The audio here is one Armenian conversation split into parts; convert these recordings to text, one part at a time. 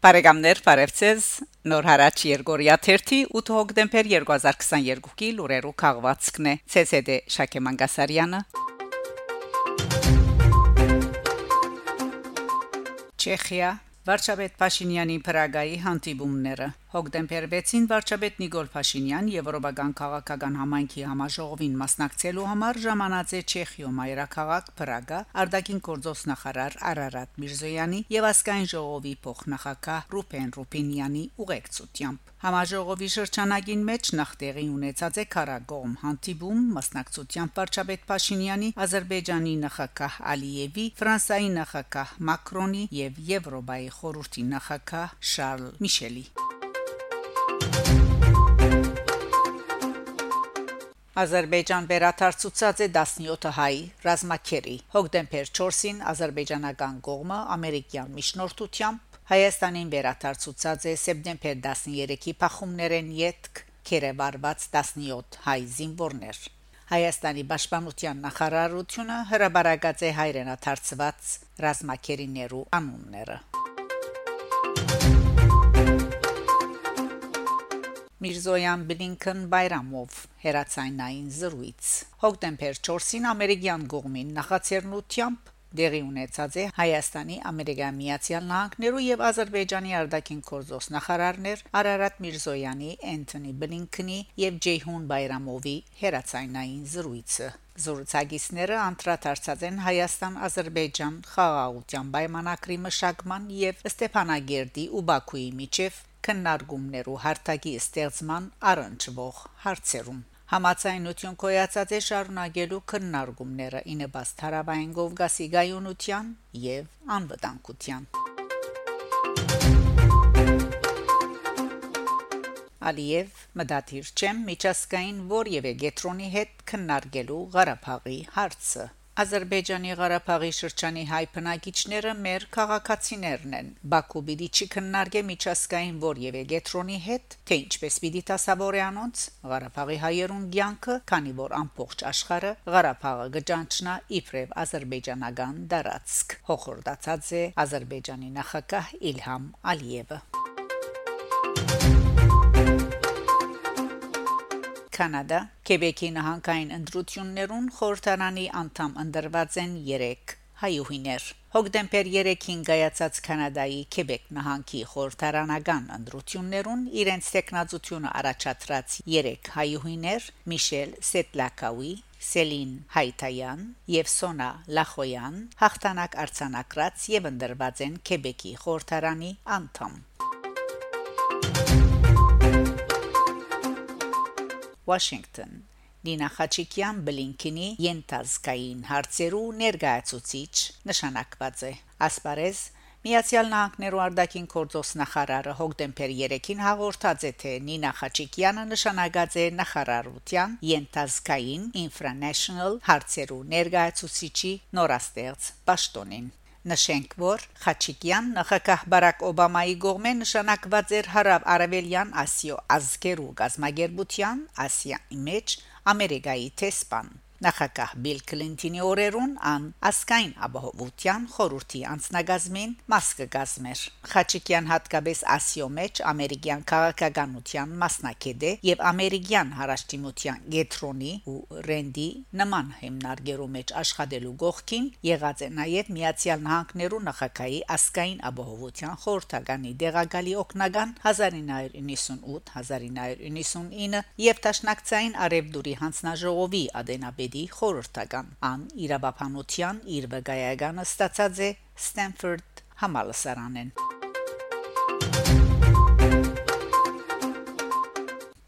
Բարեկամներ, բարևձեզ։ Նոր հարաճ Երգորիա 1-ի 8 հոկտեմբեր 2022-ի լուրերով քաղվածքն է ՑՍԴ Շակե Մանգասարյանը։ Չեխիա Վարչապետ Փաշինյանի Պրագայի հանդիպումները Հոկտեմբեր 6-ին վարչապետ Նիկոլ Փաշինյան Եվրոպական քաղաքական համայնքի համաժողովին մասնակցելու համար ժամանած է Չեխիո մայրաքաղաք Պրագա Արդակին գործոս նախարար Արարատ Միրզոյանի եւ ասկայն ժողովի փոխնախագահ Ռուպեն Ռուպինյանի ուղեկցությամբ Համաժողովի շրջանագին մեջ նախտեղի ունեցած է Կարագոմ հանդիպում մասնակցությամբ վարչապետ Փաշինյանի Ադրբեջանի նախագահ Ալիևի Ֆրանսիայի նախագահ Մակրոնի եւ Եվրոպայի խորհրդի նախագահ Շարլ Միշելի Ադրբեջան վերաթարցուցած է 17 հայ ռազմակերի հոկտեմբեր 4-ին ադրբեջանական կողմը ամերիկյան միջնորդությամբ Հայաստանին վերաթարցուցած է սեպտեմբեր 13-ի փախումներեն յետք կերեվարված 17 հայ զինվորներ Հայաստանի պաշտպանության նախարարությունը հրաբարացած է հայրենաթարցված ռազմակերիներու անունները Միրզոյան Բլինքեն Բայրամով հերացանային զրույց հոկտեմբեր 4-ին ամերիկյան գողմին նախաձեռնությամբ դեղի ունեցած է Հայաստանի Ամերիկայի Միացյալ Նահանգներու եւ Ադրբեջանի արտաքին գործոս նախարարներ Արարատ Միրզոյանի, Անթոնի Բլինքենի եւ Ջեյհուն Բայրամովի հերացանային զրույցը Զորցագիսները անդրադարձած են Հայաստան-Ադրբեջան խաղաղության պայմանագրի մշակման եւ Ստեփանագերդի ու Բաքուի միջև քննարկումներու հարթակի ստեղծման առնչվող հարցերում Համացայնություն կոյացած է շարունակելու քննարկումները ինեբաստ հարավային Կովկասի գայունության եւ անվտանգության Ալիև մդաթիր չեմ միջազգային որևէ գետրոնի հետ քննարկելու Ղարաբաղի հարցը Ադրբեջանի Ղարաբաղի շրջանի հայ բնակիչները մեր քաղաքացիներն են։ Բաքու պիտի չքննարկե միջազգային որևէ գետրոնի հետ, թե ինչպես պիտի տասավորի անոնց Ղարաբաղի հայերուն ցանկը, քանի որ ամբողջ աշխարհը Ղարաբաղը գճանչնա իբրև ադրբեջանական դարածք։ Հոխորդացած է Ադրբեջանի նախագահ Իլհամ Ալիևը։ Կանադա Քեբեկի նահանգային ընտրություններուն խորհրդարանի անդամ ընդրված են 3 հայուհիներ Հոկտեմբեր 3-ին գայացած Կանադայի Քեբեկ նահանգի խորհրդարանական ընտրություններուն իրենց տեխնազությունը առաջացրած 3 հայուհիներ Միշել Սետլակավի Սելին Հայթայան եւ Սոնա Լախոյան հաղթանակ արձանագրած եւ ընդրված են Քեբեկի խորհրդարանի անդամ Washington Նինա Խաչիկյան Բլինքինի յենտազկային հարցերու ներկայացուցիչ նշանակված է ասպարեզ Միացյալ Նահանգներու արտաքին գործոս նախարարը հոկտեմբեր 3-ին հաղորդած է թե Նինա Խաչիկյանը նշանակած է նախարարության յենտազկային Infranational հարցերու ներկայացուցիչի նորաստեղծ պաշտոնին Նշենք, որ Խաչիկյան նախագահ Բարակ Օբամայի կողմէ նշանակված էր հարավ-արևելյան Ասիո ազգերու գազագերբության Ասիայի մեջ Ամերիկայի տեսփան Նախագահ Բիլ Քլինտոնի օրերուն ան ասկայն ապահովության խորհրդի անձնագազմին մաս կգազմեր։ Խաչիկյան հատկապես Ասիո մեջ ամերիկյան քաղաքականության մասնակետ է եւ ամերիկյան հարաշտիմության գետրոնի ու ռենդի նման հիմնարկերու մեջ աշխատելու գողքին եղած է նաեւ Միացյալ Նահանգներու նախագահի ասկայն ապահովության խորհրդականի դեղագալի օկնական 1998-1999 եւ Տաշնակցային Արևդուրի հանձնաժողովի ադենաբեդ Ֆրեդի խորհրդական ան իրավաբանության իր վկայականը ստացած է Ստենֆորդ համալսարանեն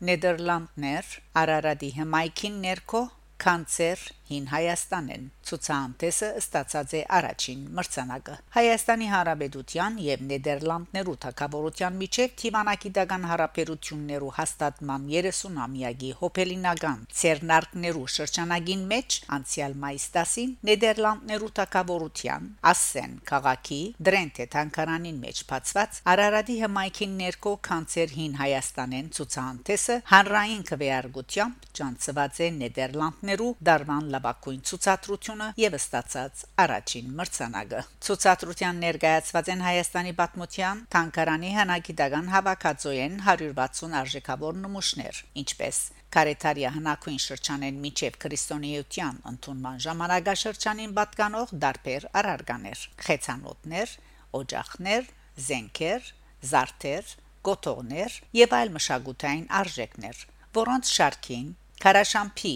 Նեդերլանդներ Արարատի հմայքին ներքո կանցեր հին Հայաստանեն ցուցանտեսը ստացած է առաջին մրցանակը Հայաստանի Հանրապետության եւ Նեդերլանդներու թակավորության միջև թիմանակիտական հարաբերություններու հաստատման 30-ամյակի հոփելինական ցերնարկներու շրջանագին մեջ անցյալ մայիս 10-ին Նեդերլանդներու թակավորության Ասեն քաղաքի Դրենթե թանկարանին մեջ բացված Արարատի հմայքին ներկո կանցեր հին Հայաստանեն ցուցանտեսը հանրային քվեարկությամբ ճանցված է Նեդերլանդներու դարման ամենալավակույն ցուցադրությունը եւ ստացած առաջին մրցանակը ցուցադրության ներկայացված են Հայաստանի պատմության Թանկարանի հնագիտական հավաքածոյեն 160 արժեքավոր նմուշներ ինչպես Կարետարիա հնակույն շրջանեն միջև քրիստոնեության ընդունման ժամանակաշրջանին պատկանող դարբեր արարգաներ խեցանոթներ օջախներ զենքեր զարդեր գոտորներ եւ այլ մշակութային արժեքներ որոնց շարքին Կարաշամփի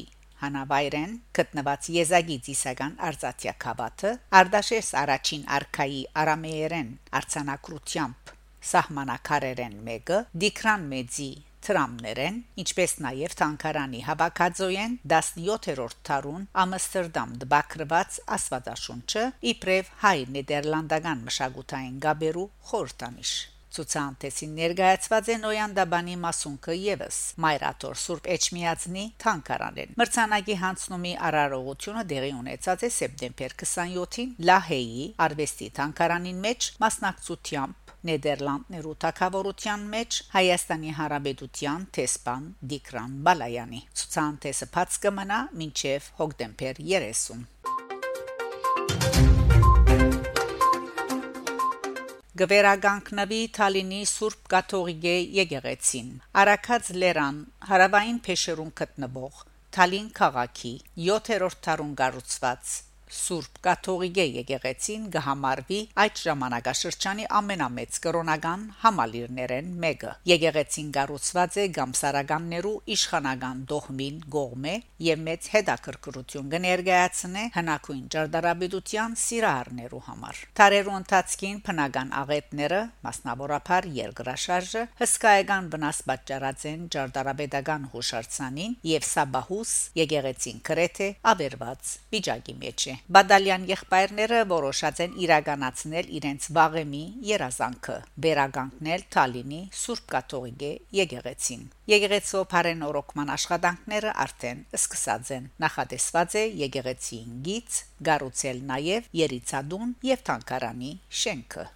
Հանավայրեն գտնված Եզագի Ծիսական Արծաթյա քաբաթը Արտաշես առաջին արքայի արամեերեն արցանակրությամբ սահմանակարերեն մեկը Դիկրան մեծի տրամներեն ինչպես նաև Թանկարանի հավաքածոյեն 17-րդ տարուն Ամստերդամ դբակրված Աստվածաշունչը իբրև հայ նեդերլանդական մշակութային գաբերու խորտանիշ Ցուցանտեսին ներկայացված է Նոյանդաբանի մասունքը եւս Մայրաթոր Սուրբ Էջմիածնի Թանկարանեն Մրցանակի հանձնումի արարողությունը դեղի ունեցած է սեպտեմբեր 27-ին Լահեի Արվեստի Թանկարանին մեջ մասնակցությամբ Նեդերլանդներու թակավորության մեջ Հայաստանի Հանրապետության տեսփան Դիկրան Բալայանի ցուցանտեսը բաց կմնա մինչև հոկտեմբեր 30 գվերագանքնվի Թալինի Սուրբ Կաթողիկե եկեղեցին Արաքած Լերան հարավային Փեշերուն գտնվող Թալին քաղաքի 7-րդ դարուն կառուցված Սուրբ Կաթողիկե եկեղեցին գահամարվի այդ ժամանակաշրջանի ամենամեծ կրոնական համալիրներեն մեկը։ Եկեղեցին կառուցված է գամսարականներու իշխանական դողմին գողմե եւ մեծ հետաքրքրություն կներկայացնե հնակույն ջարդարաբիդության սիրահարներու համար։ Տարերու ընթացքին բնական աղետները, մասնավորապես երկրաշարժը, հսկայական վնաս պատճառած են ջարդարաբեդական հուշարձանին եւ Սաբահուս եկեղեցին գրեթե ավերված վիճակի մեջ է։ Բադալյան եղբայրները որոշած են իրականացնել իրենց վաղեմի երազանքը՝ վերագանկնել Թալինի Սուրբ Կաթողիկե եկեղեցին։ Եկեղեցու բարեն օրոքման աշխատանքները արդեն սկսած են։ Նախատեսված է եկեղեցին գից գառուցել նաև Երիցադուն եւ Թանկարանի շենքը։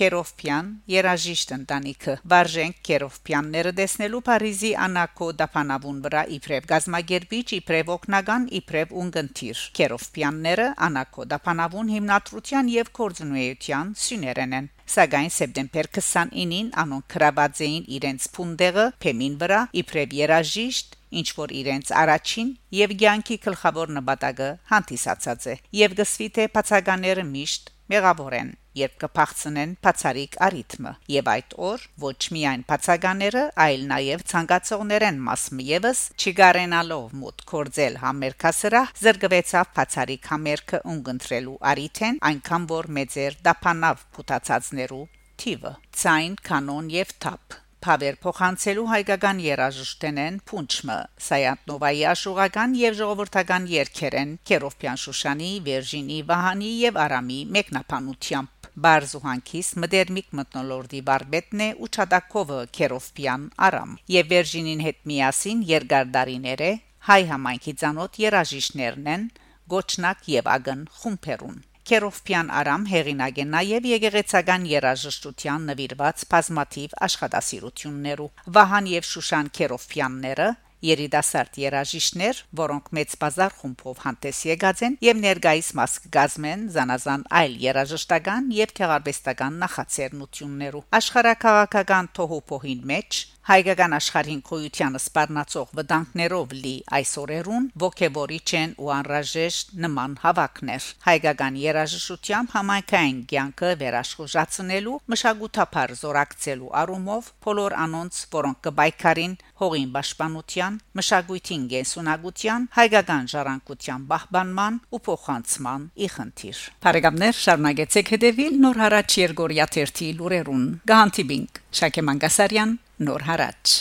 Կերովփյան երաժիշտ ընտանիքը Վարժենք Կերովփյանները տեսնելու Փարիզի Անակո դափանավուն վրա իբրև գազագերբիչ իբրև օկնական իբրև ունգընտիր Կերովփյանները Անակո դափանավուն հիմնադրության եւ կորձունեության սյուներեն են Սակայն սեպտեմբեր 29-ին անոնք գրաված էին իրենց փունդեղը Փեմին վրա իբրև երաժիշտ ինչ որ իրենց առաջին եւ ցանկի գլխավոր նպատակը հանդիսացած է եւ գսվի թե բացականները միշտ մեղավոր են երբ կփախցնեն բացարիք արիթմը եւ այդ օր ոչ միայն բացականները այլ նաեւ ցանկացողներեն մասը եւս չգարենալով մոտ կորձել համերկասրահ զրկվեցավ բացարիք համերկը ունգընտրելու արիթեն այնքան որ մեծեր դափանավ փութացածներու թիվը ցայն կանոն եւ թափ Փավեր փոխանցելու հայկական երաժշտենեն Փունչմը Սայանտնովայի աշուղական եւ ժողովրդական երգերեն Քերովփյան Շուշանի, Վերժինի, Վահանի եւ Արամի մեկնաբանությամբ Բարզուհանքիս մդերմիկ մտնոլորդի Բարբետնե ու Չադակովը Քերովփյան Արամ եւ Վերժինին հետ միասին երկարդարիները հայ համայնքի ցանոթ երաժիշտներն են Գոչնակ եւ Ագն Խումփերուն Քերովփյան Արամ հեղինակ է նաև եգեգեցական երաժշտության նվիրված բազմաթիվ աշխատասիրություններով Վահան եւ Շուշան Քերովփյանները երիտասարդ երաժիշտներ, որոնք մեծ բազար խումբով հանդես եկած են եւ ներգայիս մաս կգազմեն զանազան այլ երաժշտական եւ քեղարվեստական նախաձեռնություններով աշխարհակաղակական թոհոփոհին մեջ հայկական աշխարհին քույությանը սպառնացող վտանգներով լի այսօրերուն ողքեվորիչ են ու անրաժեշտ նման հավաքներ հայկական երաժշտությամբ համայնքային կյանքը վերաշխուժացնելու մշակութապար զորակցելու առումով բոլոր անոնց որոնք կբայքարին հողին պաշտպանության մշակույթին գենսունակության հայկական ժառանգության պահպանման ու փոխանցման իխնդիր Փարեգամներ շարունակեցեք հետևել նոր հարաճ Երգորիա 1 լուրերուն գանտիբինգ Շակե Մանգասարյան նոր հարաճ